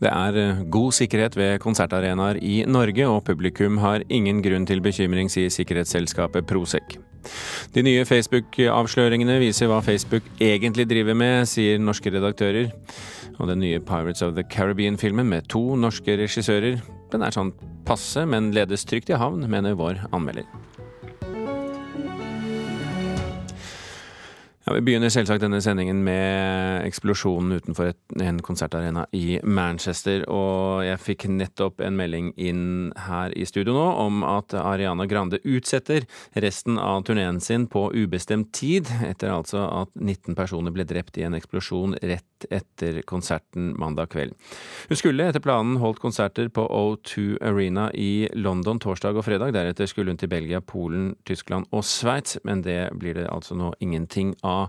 Det er eh, god sikkerhet ved konsertarenaer i Norge, og publikum har ingen grunn til bekymring, sier sikkerhetsselskapet Prosec. De nye Facebook-avsløringene viser hva Facebook egentlig driver med, sier norske redaktører. Og den nye Pirates of the Caribbean-filmen med to norske regissører, den er sånn passe, men ledes trygt i havn, mener vår anmelder. Ja, vi begynner selvsagt denne sendingen med eksplosjonen utenfor et, en konsertarena i Manchester. Og jeg fikk nettopp en melding inn her i studio nå om at Ariana Grande utsetter resten av turneen sin på ubestemt tid, etter altså at 19 personer ble drept i en eksplosjon rett etter konserten mandag kveld. Hun skulle etter planen holdt konserter på O2 Arena i London torsdag og fredag. Deretter skulle hun til Belgia, Polen, Tyskland og Sveits, men det blir det altså nå ingenting av.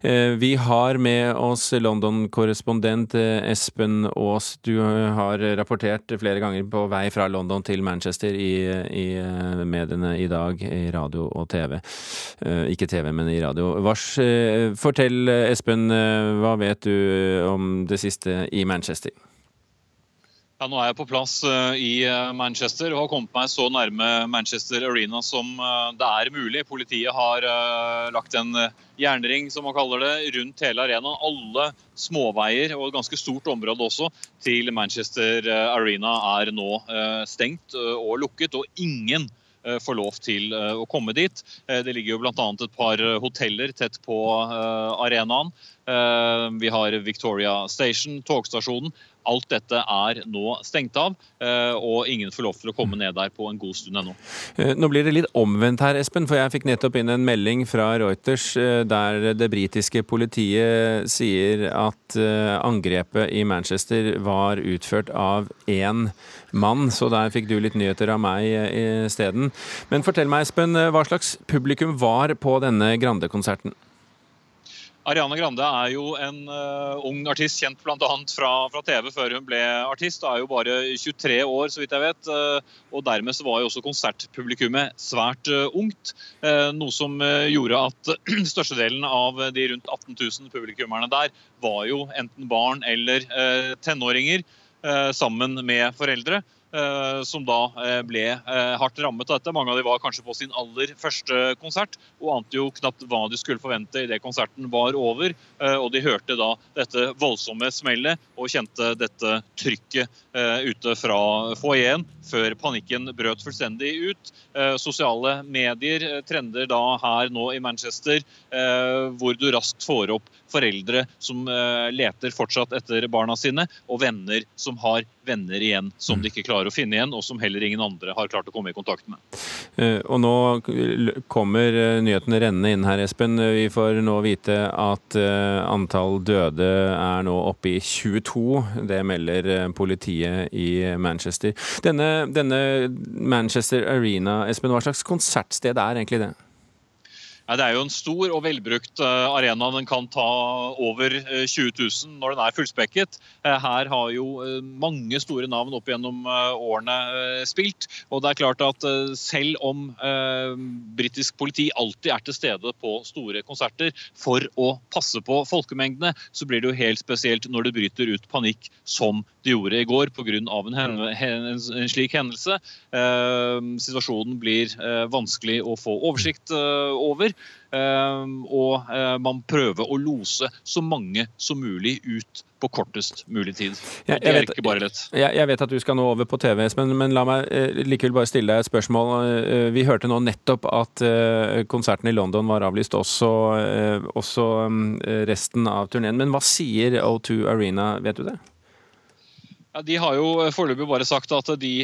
Eh, vi har med oss London-korrespondent eh, Espen Aas. Du har rapportert flere ganger på vei fra London til Manchester i, i eh, mediene i dag, i radio og TV. Ikke TV, men i radio. Vars, fortell Espen, hva vet du om det siste i Manchester? Ja, nå er jeg på plass uh, i uh, Manchester og har kommet meg så nærme Manchester Arena som uh, det er mulig. Politiet har lagt en jernring som man kaller det, rundt hele arenaen. Alle småveier og et ganske stort område også til Manchester Arena er nå stengt og lukket. og ingen får lov til å komme dit. Det ligger jo bl.a. et par hoteller tett på arenaen. Vi har Victoria Station, togstasjonen. Alt dette er nå stengt av, eh, og ingen får lov til å komme ned der på en god stund ennå. Eh, nå blir det litt omvendt her, Espen, for jeg fikk nettopp inn en melding fra Reuters eh, der det britiske politiet sier at angrepet i Manchester var utført av én mann, så der fikk du litt nyheter av meg isteden. Men fortell meg, Espen, hva slags publikum var på denne Grande-konserten? Ariane Grande er jo en uh, ung artist, kjent bl.a. Fra, fra TV før hun ble artist. Er jo bare 23 år, så vidt jeg vet. Uh, og dermed så var jo også konsertpublikummet svært uh, ungt. noe som gjorde at størstedelen av de rundt 18 000 publikummerne der var jo enten barn eller tenåringer sammen med foreldre. Eh, som da eh, ble eh, hardt rammet av dette. Mange av dem var kanskje på sin aller første konsert og ante jo knapt hva de skulle forvente idet konserten var over. Og de hørte da dette voldsomme smellet og kjente dette trykket ute fra foajeen før panikken brøt fullstendig ut. Sosiale medier trender da her nå i Manchester hvor du raskt får opp foreldre som leter fortsatt etter barna sine, og venner som har venner igjen som de ikke klarer å finne igjen, og som heller ingen andre har klart å komme i kontakt med. Eh, og nå kommer eh, nyhetene rennende inn her, Espen. Vi får nå vite at eh, antall døde er nå oppe i 22. Det melder politiet i Manchester. Denne, denne Manchester Arena, Espen, hva slags konsertsted er egentlig det? Ja, det er jo en stor og velbrukt eh, arena. Den kan ta over 20 eh, 000 når den er fullspekket. Eh, her har jo mange store navn opp gjennom årene spilt. Og det er klart at selv om britisk politi alltid er til stede på store konserter for å passe på folkemengdene, så blir det jo helt spesielt når det bryter ut panikk som det gjorde i går pga. En, en, en slik hendelse. Situasjonen blir vanskelig å få oversikt over. Ehm, og eh, man prøver å lose så mange som mulig ut på kortest mulig tid. Er ikke bare lett. Jeg, jeg, vet at du skal nå over på TV, men, men la meg eh, likevel bare stille deg et spørsmål. Eh, vi hørte nå nettopp at konserten i London var avlyst, også, også mm, resten av turneen. Men hva sier O2 Arena, vet du det? Ja, de har jo foreløpig bare sagt at de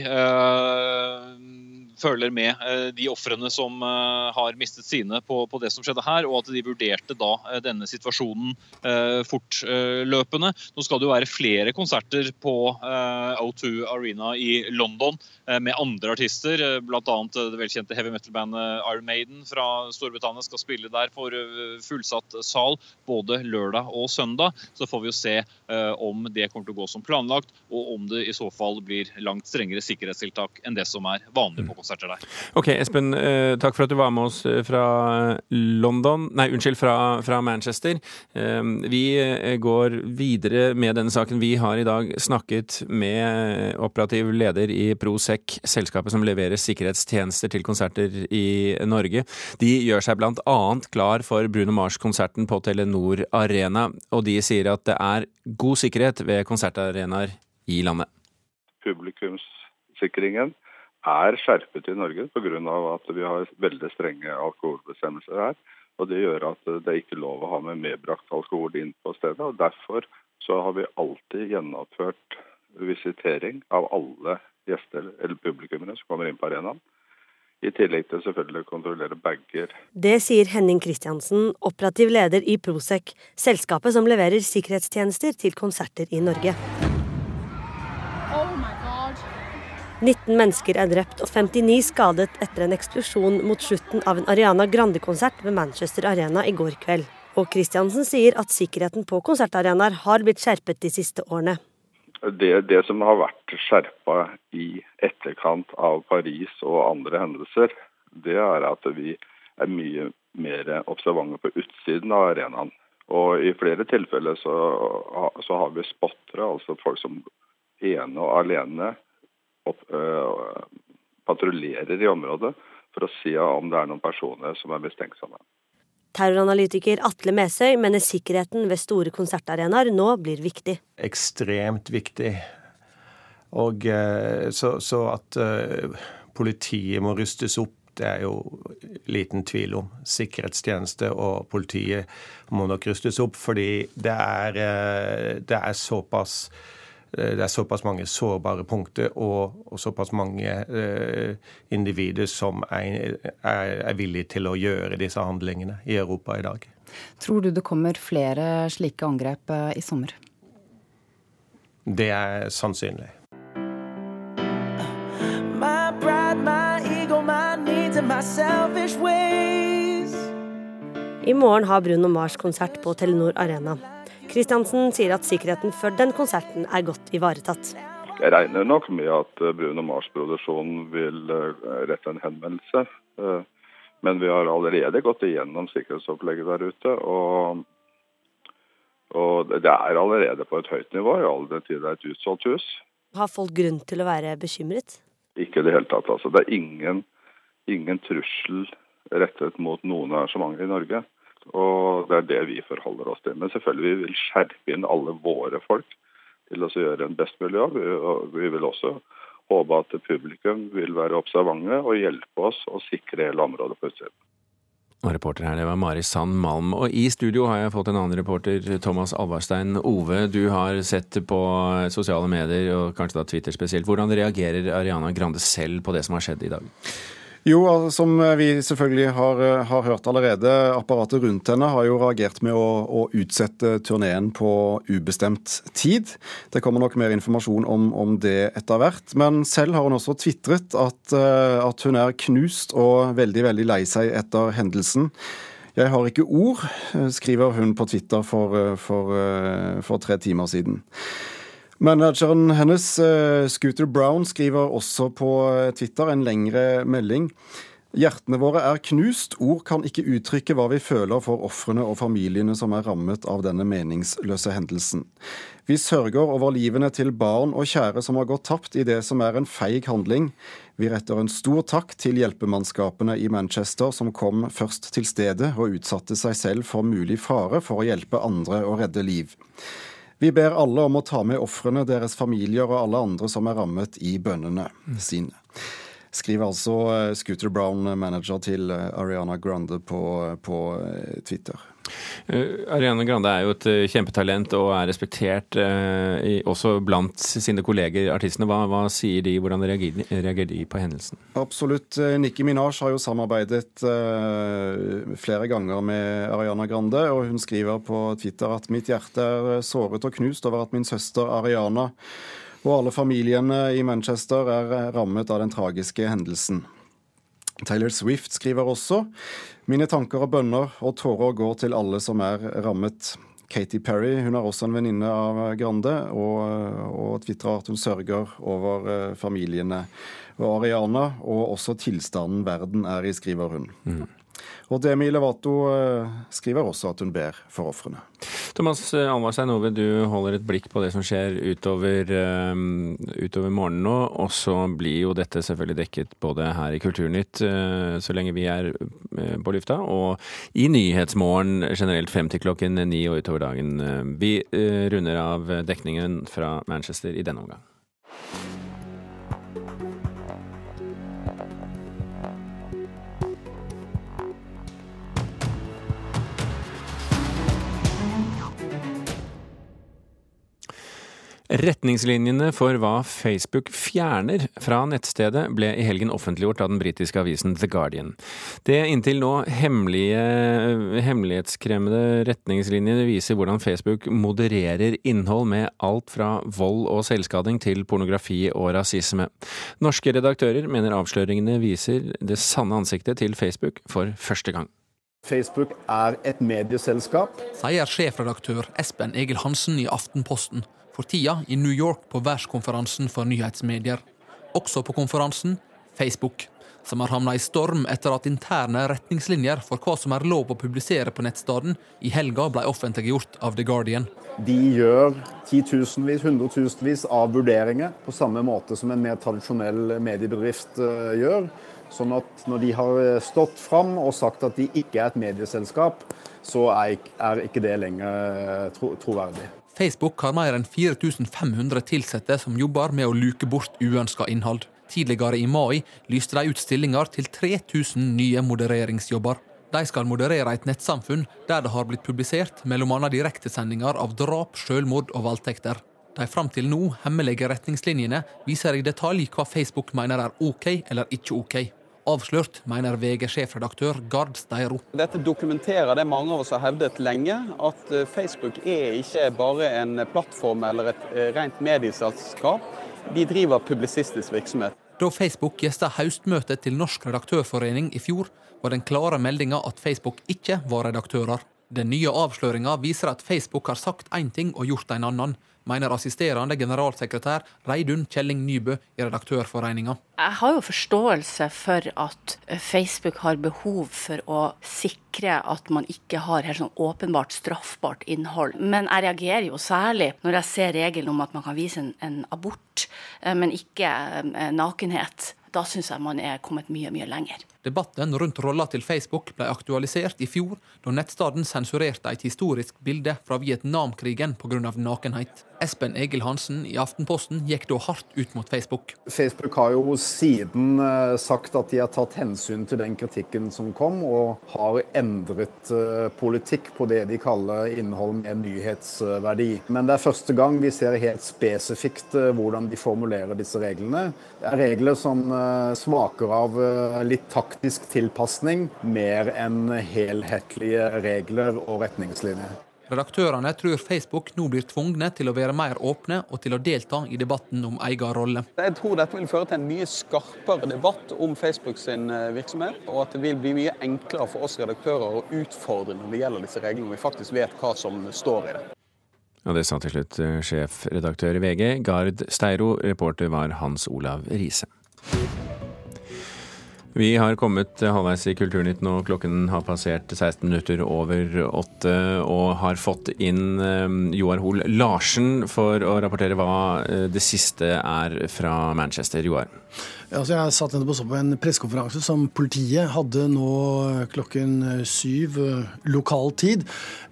føler med eh, de ofrene som eh, har mistet sine på, på, det som skjedde her, og at de vurderte da eh, denne situasjonen fortløpende. Nå skal det jo være flere konserter på O2 Arena i London med andre artister, bl.a. det velkjente heavy metal-bandet Iron Maiden fra Storbritannia skal spille der for fullsatt sal både lørdag og søndag. Så får vi jo se om det kommer til å gå som planlagt, og om det i så fall blir langt strengere sikkerhetstiltak enn det som er vanlig på konsert. Konserter der. Ok, Espen, eh, takk for at du var med oss eh, fra London, nei, unnskyld, fra, fra Manchester. Vi går videre med denne saken. Vi har i dag snakket med operativ leder i Prosec, selskapet som leverer sikkerhetstjenester til konserter i Norge. De gjør seg blant annet klar for Bruno Mars-konserten på Telenor Arena, og de sier at det er god sikkerhet ved konsertarenaer i landet. Publikumssikringen er skjerpet i Norge pga. at vi har veldig strenge alkoholbestemmelser her. og Det gjør at det er ikke lov å ha med medbrakt alkohol inn på stedet. og Derfor så har vi alltid gjennomført visitering av alle gjester eller publikummere som kommer inn på arenaen. I tillegg til selvfølgelig å kontrollere bager. Det sier Henning Kristiansen, operativ leder i Prosec, selskapet som leverer sikkerhetstjenester til konserter i Norge. 19 mennesker er drept og 59 skadet etter en eksplosjon mot slutten av en Ariana Grande-konsert ved Manchester Arena i går kveld. Og Kristiansen sier at sikkerheten på konsertarenaer har blitt skjerpet de siste årene. Det, det som har vært skjerpa i etterkant av Paris og andre hendelser, det er at vi er mye mer observante på utsiden av arenaen. Og I flere tilfeller så, så har vi spottere, altså folk som ene og alene patruljerer i området for å si om det er noen personer som er mistenksomme. Terroranalytiker Atle Mesøy mener sikkerheten ved store konsertarenaer nå blir viktig. Ekstremt viktig. Og uh, så, så at uh, politiet må rustes opp, det er jo liten tvil om. Sikkerhetstjeneste og politiet må nok rustes opp, fordi det er, det er såpass Eh, det er såpass mange sårbare punkter og, og såpass mange eh, individer som er, er, er villige til å gjøre disse handlingene i Europa i dag. Tror du det kommer flere slike angrep eh, i sommer? Det er sannsynlig. I morgen har Bruno Mars konsert på Telenor Arena. Kristiansen sier at sikkerheten før den konserten er godt ivaretatt. Jeg regner nok med at eh, Bruno Mars-produksjonen vil eh, rette en henvendelse. Eh, men vi har allerede gått igjennom sikkerhetsopplegget der ute. Og, og det er allerede på et høyt nivå, i all den tid det er et utsolgt hus. Har folk grunn til å være bekymret? Ikke i det hele tatt. Altså. Det er ingen, ingen trussel rettet mot noen arrangementer i Norge. Og det er det vi forholder oss til. Men selvfølgelig vi vil skjerpe inn alle våre folk til å gjøre en best mulig jobb. Vi vil også håpe at publikum vil være observante og hjelpe oss å sikre hele området på utsiden. Og reporter her, det var Mari Sand Malm. Og i studio har jeg fått en annen reporter, Thomas Alvarstein Ove. Du har sett på sosiale medier, og kanskje da Twitter spesielt. Hvordan reagerer Ariana Grande selv på det som har skjedd i dag? Jo, som vi selvfølgelig har, eh, har, hørt allerede, apparatet rundt henne har jo reagert med å, å utsette turneen på ubestemt tid. Det kommer nok mer informasjon om, om det etter hvert. Men selv har hun også tvitret at, eh, at hun er knust og veldig, veldig lei seg etter hendelsen. Jeg har ikke ord, eh, skriver hun på Twitter for, for, for tre timer siden. Manageren hennes, eh, Scooter Brown, skriver også på eh, Twitter en lengre melding. Hjertene våre er knust, ord kan ikke uttrykke hva vi føler for ofrene og familiene som er rammet av denne meningsløse hendelsen. Vi sørger over livene til barn og kjære som har gått tapt i det som er en feig handling. Vi retter en stor takk til hjelpemannskapene i Manchester som kom først til stedet og utsatte seg selv for mulig fare for å hjelpe andre og redde liv. Vi ber alle om å ta med ofrene, deres familier og alle andre som er rammet, i bønnene sine. Skriver altså eh, Scooter Brown, manager til eh, Ariana Grande, på, på eh, Twitter. Uh, Ariana Grande er jo et uh, kjempetalent og er respektert uh, også blant sine kolleger, artistene. Hva, hva sier de, hvordan reagerer, de på hendelsen? Absolutt. Nicki Minaj har jo samarbeidet flere ganger med Ariana Grande, og hun skriver på Twitter at mitt hjerte er såret og knust over at min søster Ariana og alle familiene i Manchester er rammet av den tragiske hendelsen. Taylor Swift skriver også mine tanker og bønner og tårer går til alle som er rammet. Katy Perry hun er også en venninne av Grande, og, og tvitrer at hun sørger over eh, familiene og Ariana, og også tilstanden verden er i, skriver hun. Mm. Og Demi Levato eh, skriver også at hun ber for ofrene. Thomas eh, Alvarstein Ove, du holder et blikk på det som skjer utover, um, utover morgenen nå. Og så blir jo dette selvfølgelig dekket både her i Kulturnytt uh, så lenge vi er på lufta, og i Nyhetsmorgen generelt frem til klokken ni og utover dagen. Vi runder av dekningen fra Manchester i denne omgang. Retningslinjene for hva Facebook fjerner fra nettstedet ble i helgen offentliggjort av den britiske avisen The Guardian. Det inntil nå hemmelige, hemmelighetskremmede retningslinjene viser hvordan Facebook modererer innhold med alt fra vold og selvskading til pornografi og rasisme. Norske redaktører mener avsløringene viser det sanne ansiktet til Facebook for første gang. Facebook er et medieselskap. Sier sjefredaktør Espen Egil Hansen i Aftenposten for tida i New York på verdenskonferansen for nyhetsmedier. Også på konferansen Facebook, som har havna i storm etter at interne retningslinjer for hva som er lov å publisere på nettstedet, i helga ble offentliggjort av The Guardian. De gjør titusenvis, hundretusenvis av vurderinger på samme måte som en mer tradisjonell mediebedrift eh, gjør. Sånn at når de har stått fram og sagt at de ikke er et medieselskap, så er ikke det lenger tro troverdig. Facebook har mer enn 4500 ansatte som jobber med å luke bort uønska innhold. Tidligere i mai lyste de ut stillinger til 3000 nye modereringsjobber. De skal moderere et nettsamfunn der det har blitt publisert bl.a. direktesendinger av drap, selvmord og voldtekter. De fram til nå hemmelige retningslinjene viser i detalj hva Facebook mener er ok eller ikke ok. Avslørt, mener VG-sjefredaktør Gard Steiro. Dette dokumenterer det mange av oss har hevdet lenge, at eh, Facebook er ikke bare en plattform eller et eh, rent medieselskap. De driver publisistisk virksomhet. Da Facebook gjesta høstmøtet til Norsk redaktørforening i fjor, var den klare meldinga at Facebook ikke var redaktører. Den nye avsløringa viser at Facebook har sagt én ting og gjort en annen mener assisterende generalsekretær Reidun Kjelling Nybø i Redaktørforeninga. Jeg har jo forståelse for at Facebook har behov for å sikre at man ikke har helt sånn åpenbart straffbart innhold. Men jeg reagerer jo særlig når jeg ser regelen om at man kan vise en, en abort, eh, men ikke eh, nakenhet. Da syns jeg man er kommet mye, mye lenger. Debatten rundt rolla til Facebook ble aktualisert i fjor, da nettstaden sensurerte et historisk bilde fra Vietnamkrigen pga. nakenhet. Espen Egil Hansen i Aftenposten gikk da hardt ut mot Facebook. Facebook har jo siden eh, sagt at de har tatt hensyn til den kritikken som kom, og har endret eh, politikk på det de kaller innhold med nyhetsverdi. Men det er første gang vi ser helt spesifikt eh, hvordan de formulerer disse reglene. Det er regler som smaker av litt taktisk tilpasning mer enn helhetlige regler og retningslinjer. Redaktørene tror Facebook nå blir tvungne til å være mer åpne og til å delta i debatten om egen rolle. Jeg tror dette vil føre til en mye skarpere debatt om Facebook sin eh, virksomhet, og at det vil bli mye enklere for oss redaktører å utfordre når det gjelder disse reglene, og vi faktisk vet hva som står i det. Og det sa til slutt eh, sjefredaktør i VG, Gard Steiro. Reporter var Hans Olav Riise. Vi har kommet halvveis i Kulturnytt nå. Klokken har passert 16 minutter over åtte og har fått inn eh, Joar Hoel Larsen for å rapportere hva eh, det siste er fra Manchester. Joar? Altså jeg satt nettopp også på en pressekonferanse som politiet hadde nå klokken syv eh, lokal tid.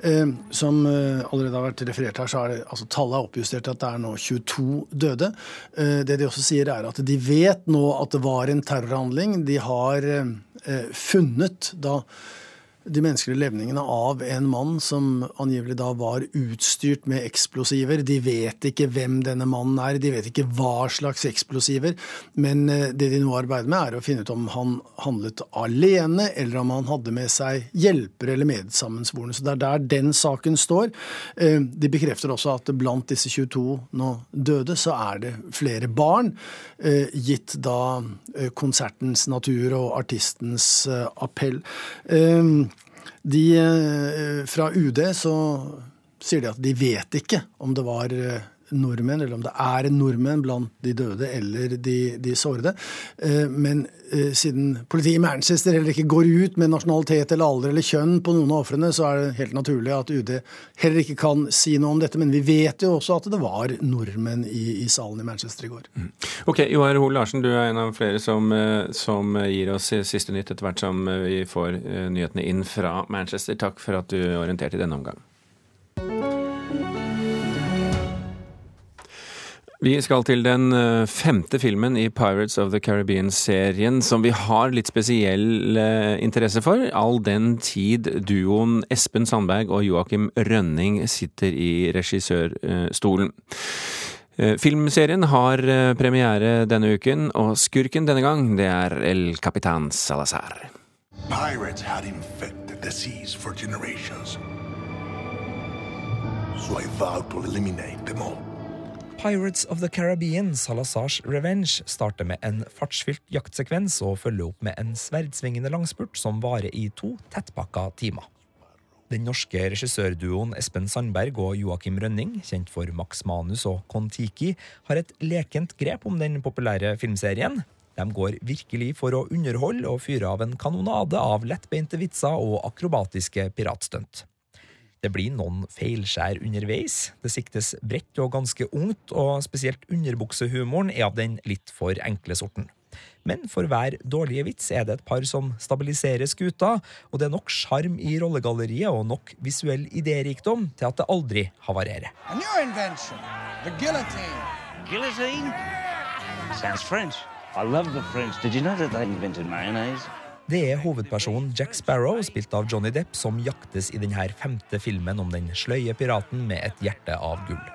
Eh, som eh, allerede har vært referert her, så er det, altså tallet er oppjustert til at det er nå 22 døde. Eh, det de også sier, er at de vet nå at det var en terrorhandling. De har eh, funnet da de menneskelige levningene av en mann som angivelig da var utstyrt med eksplosiver. De vet ikke hvem denne mannen er, de vet ikke hva slags eksplosiver. Men eh, det de nå arbeider med, er å finne ut om han handlet alene, eller om han hadde med seg hjelpere eller medsammensvorne. Så det er der den saken står. Eh, de bekrefter også at blant disse 22 nå døde, så er det flere barn, eh, gitt da konsertens natur og artistens appell. De, eh, fra UD så sier de at de vet ikke om det var eh, nordmenn, eller om det er en nordmenn blant de døde eller de, de sårede. Eh, men eh, siden politiet i Manchester heller ikke går ut med nasjonalitet eller alder eller kjønn på noen av ofrene, så er det helt naturlig at UD heller ikke kan si noe om dette. Men vi vet jo også at det var nordmenn i, i salen i Manchester i går. Mm. Ok, Joar Hoel Larsen, du er en av flere som, som gir oss siste nytt etter hvert som vi får nyhetene inn fra Manchester. Takk for at du orienterte i denne omgang. Vi skal til den eh, femte filmen i Pirates of the Caribbean-serien som vi har litt spesiell eh, interesse for, all den tid duoen Espen Sandberg og Joakim Rønning sitter i regissørstolen. Eh, filmserien har premiere denne uken, og skurken denne gang, det er El Capitan Salazar. Pirates had infected the for generations. So I vowed to eliminate them all. Pirates of the Caribbean, Salazars Revenge, starter med en fartsfylt jaktsekvens og følger opp med en sverdsvingende langspurt som varer i to tettpakka timer. Den norske regissørduoen Espen Sandberg og Joakim Rønning, kjent for Max Manus og Kon-Tiki, har et lekent grep om den populære filmserien. De går virkelig for å underholde og fyre av en kanonade av lettbeinte vitser og akrobatiske piratstunt. Det blir noen feilskjær underveis. Det siktes bredt og ganske ungt, og spesielt underbuksehumoren er av den litt for enkle sorten. Men for hver dårlige vits er det et par som stabiliserer skuta, og det er nok sjarm i rollegalleriet og nok visuell idérikdom til at det aldri havarerer. Guillotine. Guillotine? Sounds French. I love the French. Did you know that they invented mayonnaise? Det er hovedpersonen Jack Sparrow, spilt av Johnny Depp, som jaktes i denne femte filmen om den sløye piraten med et hjerte av gull.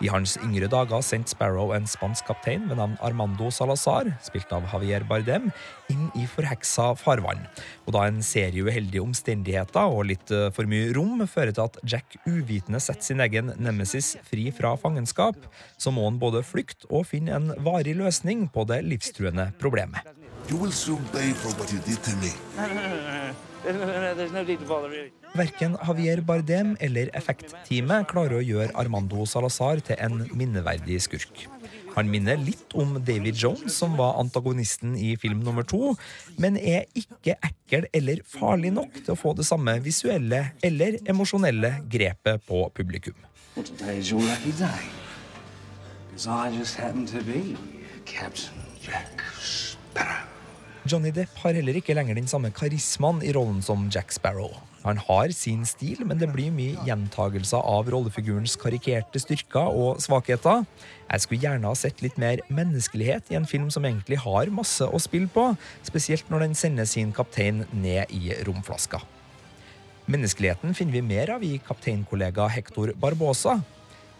I hans yngre dager sendte Sparrow en spansk kaptein ved navn Armando Salazar, spilt av Javier Bardem, inn i forheksa farvann. Og da en serie uheldige omstendigheter og litt eh, for mye rom fører til at Jack uvitende setter sin egen nemesis fri fra fangenskap, så må han både flykte og finne en varig løsning på det livstruende problemet. You will soon pay for what you did to me. Verken Javier Bardem eller effektteamet klarer å gjøre Armando Salazar til en minneverdig skurk. Han minner litt om David Jones, som var antagonisten i film nummer to, men er ikke ekkel eller farlig nok til å få det samme visuelle eller emosjonelle grepet på publikum. Captain Jack Sparrow. Johnny Depp har heller ikke lenger den samme karismaen i rollen som Jack Sparrow. Han har sin stil, men det blir mye gjentagelser av rollefigurens karikerte styrker og svakheter. Jeg skulle gjerne ha sett litt mer menneskelighet i en film som egentlig har masse å spille på, spesielt når den sender sin kaptein ned i romflaska. Menneskeligheten finner vi mer av i kapteinkollega Hector Barbosa,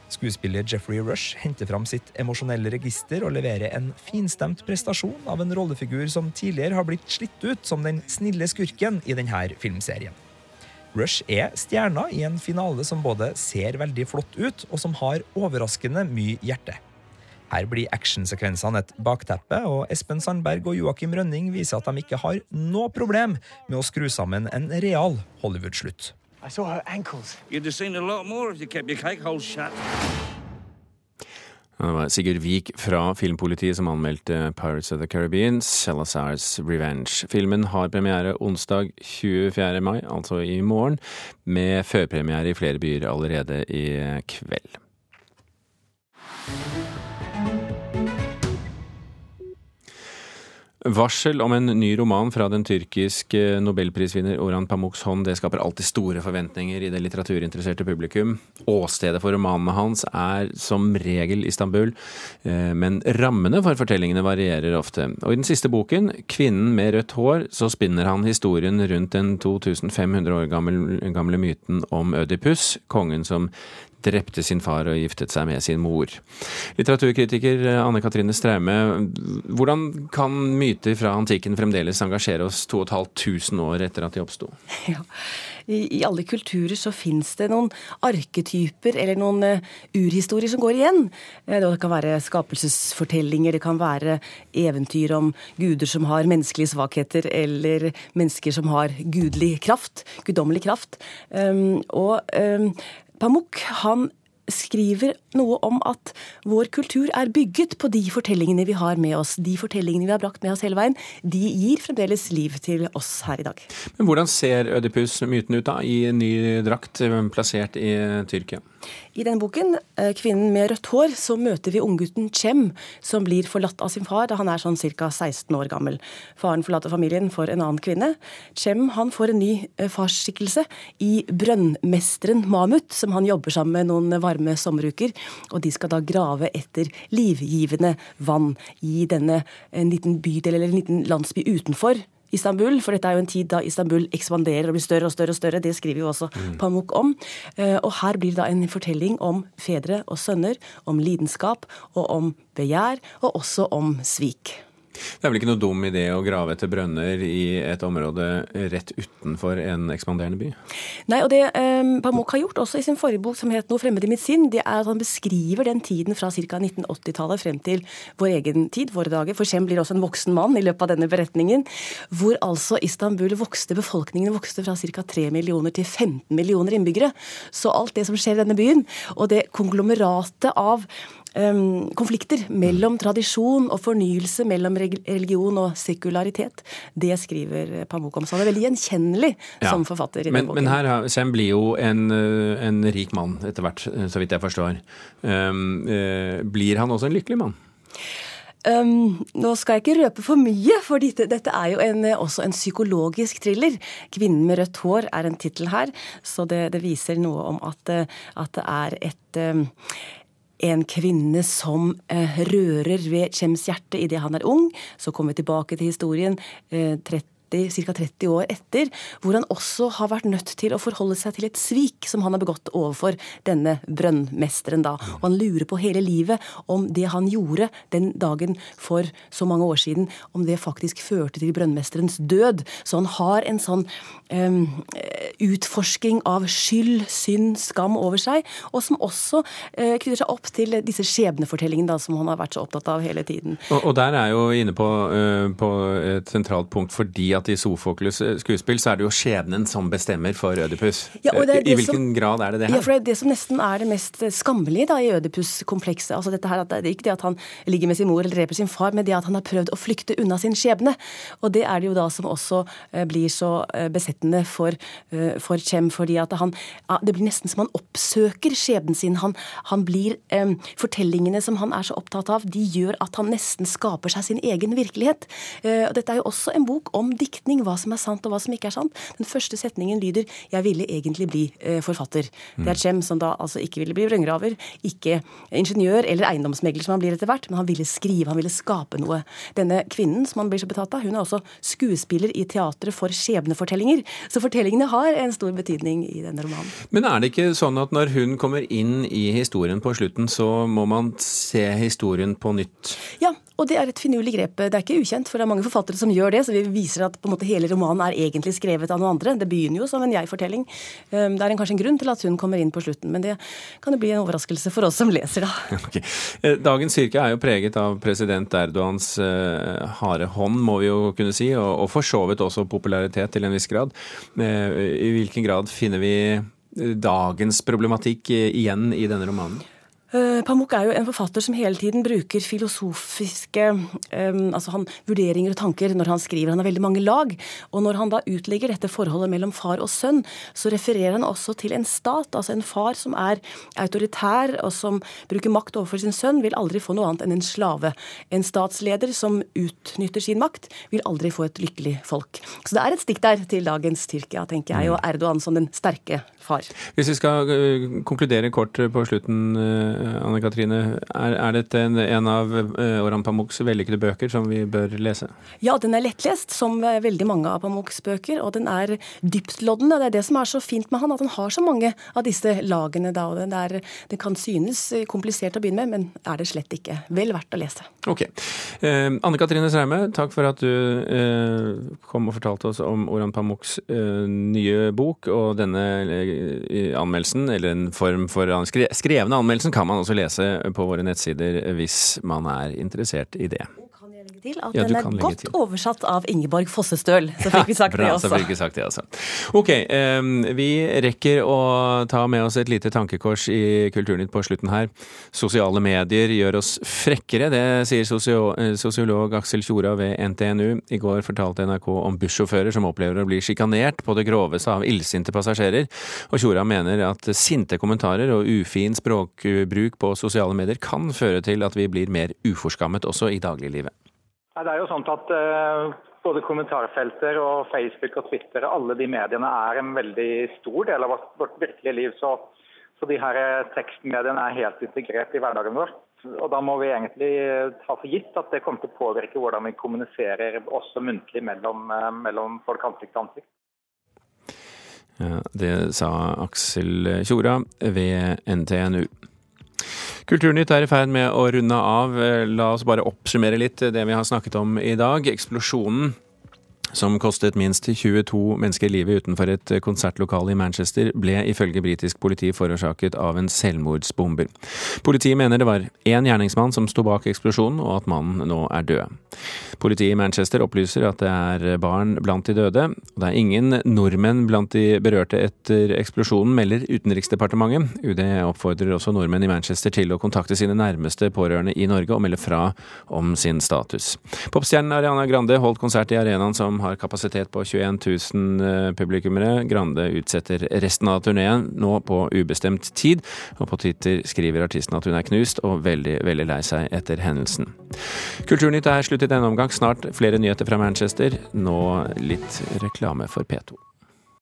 Skuespiller Jeffrey Rush henter fram sitt emosjonelle register og leverer en finstemt prestasjon av en rollefigur som tidligere har blitt slitt ut som den snille skurken i denne filmserien. Rush er stjerna i en finale som både ser veldig flott ut, og som har overraskende mye hjerte. Her blir actionsekvensene et bakteppe, og Espen Sandberg og Joakim Rønning viser at de ikke har noe problem med å skru sammen en real Hollywood-slutt. I saw her ankles. You'd have seen a lot more if you kept your cake hole shut. Det var Sigurd Vik fra Filmpolitiet som anmeldte Pirates of the Caribbean, Salazar's Revenge. Filmen har premiere onsdag 24. mai, altså i morgen, med førpremiere i flere byer allerede i kveld. Varsel om en ny roman fra den tyrkiske nobelprisvinner Orhan Pamuks hånd det skaper alltid store forventninger i det litteraturinteresserte publikum. Åstedet for romanene hans er som regel Istanbul, eh, men rammene for fortellingene varierer ofte. Og i den siste boken, 'Kvinnen med rødt hår', så spinner han historien rundt den 2500 år gamle, gamle myten om Ødipus, kongen som drepte sin far og giftet seg med sin mor. Litteraturkritiker Anne Katrine Straume, hvordan kan myter fra antikken fremdeles engasjere oss 2500 år etter at de oppsto? Ja. I, I, alle kulturer så fins det noen arketyper eller noen uh, urhistorier som går igjen. Uh, det kan være skapelsesfortellinger, det kan være eventyr om guder som har menneskelige svakheter, eller mennesker som har gudelig kraft, guddommelig kraft. Um, og um, Pamuk han skriver noe om at vår kultur er bygget på de fortellingene vi har med oss. De fortellingene vi har brakt med oss hele veien, de gir fremdeles liv til oss her i dag. Men hvordan ser Ødipus-myten ut da, i en ny drakt eh, plassert i Tyrkia? I denne boken, eh, 'Kvinnen med rødt hår', så møter vi unggutten Chem, som blir forlatt av sin far da han er sånn ca. 16 år gammel. Faren forlater familien for en annen kvinne. Chem han får en ny eh, farsskikkelse i brønnmesteren Mamut, som han jobber sammen med noen varme sommeruker. Og de skal da grave etter livgivende vann i denne en liten bydel eller en liten landsby utenfor Istanbul, for dette er jo en tid da Istanbul ekspanderer og blir større og større. og større, Det skriver jo også mm. Pamuk om. Eh, og her blir det da en fortelling om fedre og sønner, om lidenskap og om begjær, og også om svik. Det er vel ikke noe dum idé å grave etter brønner i et område rett utenfor en ekspanderende by? Nei, og det um, Pamuk har gjort også i sin forrige bok som het 'Noe fremmed i mitt sinn', det er at han beskriver den tiden fra ca. 1980-tallet frem til vår egen tid, våre dager. For Shem blir også en voksen mann i løpet av denne beretningen. Hvor altså Istanbul vokste, befolkningen vokste fra ca. 3 millioner til 15 millioner innbyggere. Så alt det som skjer i denne byen, og det konglomeratet av konflikter mellom tradisjon og fornyelse, mellom religion og sekularitet. Det skriver Pamuk om. Så han er veldig gjenkjennelig ja. som forfatter. i men, den boken. Men her Sem blir jo en, eh, en, rik mann etter hvert, eh, så vidt jeg forstår. Um, uh, blir han også en lykkelig mann? Um, nå skal jeg ikke røpe for mye, for dette, dette er jo en, også en psykologisk thriller. 'Kvinnen med rødt hår' er en tittel her, så det, det, viser noe om at, at det er et um, en kvinne som eh, rører ved Kjems hjerte idet han er ung. Så kommer vi tilbake til historien. Eh, 30 ca. 30 år etter, hvor han også har vært nødt til å forholde seg til et svik som han har begått overfor denne brønnmesteren. da. Og han lurer på hele livet om det han gjorde den dagen for så mange år siden, om det faktisk førte til brønnmesterens død. Så han har en sånn um, utforsking av skyld, synd, skam over seg, og som også uh, knytter seg opp til disse skjebnefortellingene da, som han har vært så opptatt av hele tiden. Og, og der er jo inne på, uh, på et sentralt punkt fordi at i Sofokles skuespill så er det jo skjebnen som bestemmer for Ødipus. Ja, I hvilken som, grad er det det her? Ja, for det er det som nesten er det mest skammelige da, i Ødipus-komplekset. Altså dette her, Det er ikke det at han ligger med sin mor eller dreper sin far, men det at han har prøvd å flykte unna sin skjebne. Og det er det jo da som også eh, blir så eh, besettende for, eh, for Chem, fordi at han Det blir nesten som han oppsøker skjebnen sin. Han, han blir Fortellingene som han er så opptatt av, de gjør at han nesten skaper seg sin egen virkelighet. Og dette er jo også en bok om dikt diktning hva som er sant og hva som ikke er sant. Den første setningen lyder 'Jeg ville egentlig bli eh, forfatter'. Mm. Det er Cem som da altså ikke ville bli brønngraver, ikke ingeniør eller eiendomsmegler som han blir etter hvert, men han ville skrive, han ville skape noe. Denne kvinnen som han blir så betatt av, hun er også skuespiller i teatret for skjebnefortellinger. Så fortellingene har en stor betydning i denne romanen. Men er det ikke sånn at når hun kommer inn i historien på slutten, så må man se historien på nytt? Ja, og det er et finurlig grep. Det er ikke ukjent, for det er mange forfattere som gjør det. Så vi viser at på en måte hele romanen er egentlig skrevet av noen andre. Det begynner jo som en jeg-fortelling. Ehm, det er kanskje en grunn til at hun kommer inn på slutten, men det kan jo bli en overraskelse for oss som leser, da. Okay. Eh, dagens kirke er jo preget av president Erdogans uh, harde hånd, må vi jo kunne si, og, for så vidt også popularitet til en viss grad. Uh, I hvilken grad finner vi dagens problematikk igjen i denne romanen? Eh, Pamuk er jo en forfatter som hele tiden bruker filosofiske um, altså han, vurderinger og tanker når han skriver. Han har veldig mange lag. Og når han da utlegger dette forholdet mellom far og sønn, så refererer han også til en stat. Altså en far som er autoritær og som bruker makt overfor sin sønn, vil aldri få noe annet enn en slave. En statsleder som utnytter sin makt, vil aldri få et lykkelig folk. Så det er et stikk der til dagens Tyrkia, tenker jeg, og Erdogan som den sterke far. Hvis vi skal uh, konkludere kort på slutten. Eh, Anne Katrine. Er, er dette en, en av Oran Pamuks vellykkede bøker som vi bør lese? Ja, den er lettlest, som veldig mange av Pamuks bøker. Og den er dyptloddende. Det er det som er så fint med han, at han har så mange av disse lagene. Da, og det, er, det kan synes komplisert å begynne med, men er det slett ikke. Vel verdt å lese. Ok. Eh, Anne Katrine Sreime, takk for at du eh, kom og fortalte oss om Oran Pamuks eh, nye bok og denne anmeldelsen, eller en form for skrevne anmeldelsen, kan man også lese på våre nettsider hvis man er interessert i det. Til at Ja, den er godt til. oversatt av Ingeborg Fossestøl. Så fikk vi sagt Bra, det så fikk vi sagt det også. Ok, vi rekker å ta med oss et lite tankekors i Kulturnytt på slutten her. Sosiale medier gjør oss frekkere, det sier sosio eh, sosiolog Aksel Tjora ved NTNU. I går fortalte NRK om bussjåfører som opplever å bli sjikanert på det groveste av illsinte passasjerer. Og Tjora mener at sinte kommentarer og ufin språkbruk på sosiale medier kan føre til at vi blir mer uforskammet også i dagliglivet. Nei, Det er jo sånn at uh, både kommentarfelter og Facebook og Twitter, alle de mediene er en veldig stor del av vårt, virkelige liv. Så, så de her eh, tekstmediene er helt integrert i hverdagen vår. Og da må vi egentlig eh, ta for gitt at det kommer til å påvirke hvordan vi kommuniserer også muntlig mellom, mellom folk ansikt til ansikt. Ja, det sa Aksel Tjora ved NTNU. Kulturnytt er i ferd med å runde av. La oss bare oppsummere litt det vi har snakket om i dag. Eksplosjonen som kostet minst 22 mennesker livet utenfor et konsertlokale i Manchester, ble ifølge britisk politi forårsaket av en selvmordsbomber. Politiet mener det var én gjerningsmann som sto bak eksplosjonen, og at mannen nå er død. Politiet i Manchester opplyser at det er barn blant de døde. og Det er ingen nordmenn blant de berørte etter eksplosjonen, melder Utenriksdepartementet. UD oppfordrer også nordmenn i Manchester til å kontakte sine nærmeste pårørende i Norge og melde fra om sin status. Popstjernen Ariana Grande holdt konsert i arenaen har kapasitet på 21 000 publikummere. Grande utsetter resten av turneen nå på ubestemt tid, og på Twitter skriver artisten at hun er knust og veldig, veldig lei seg etter hendelsen. Kulturnytt er slutt i denne omgang. Snart flere nyheter fra Manchester. Nå litt reklame for P2.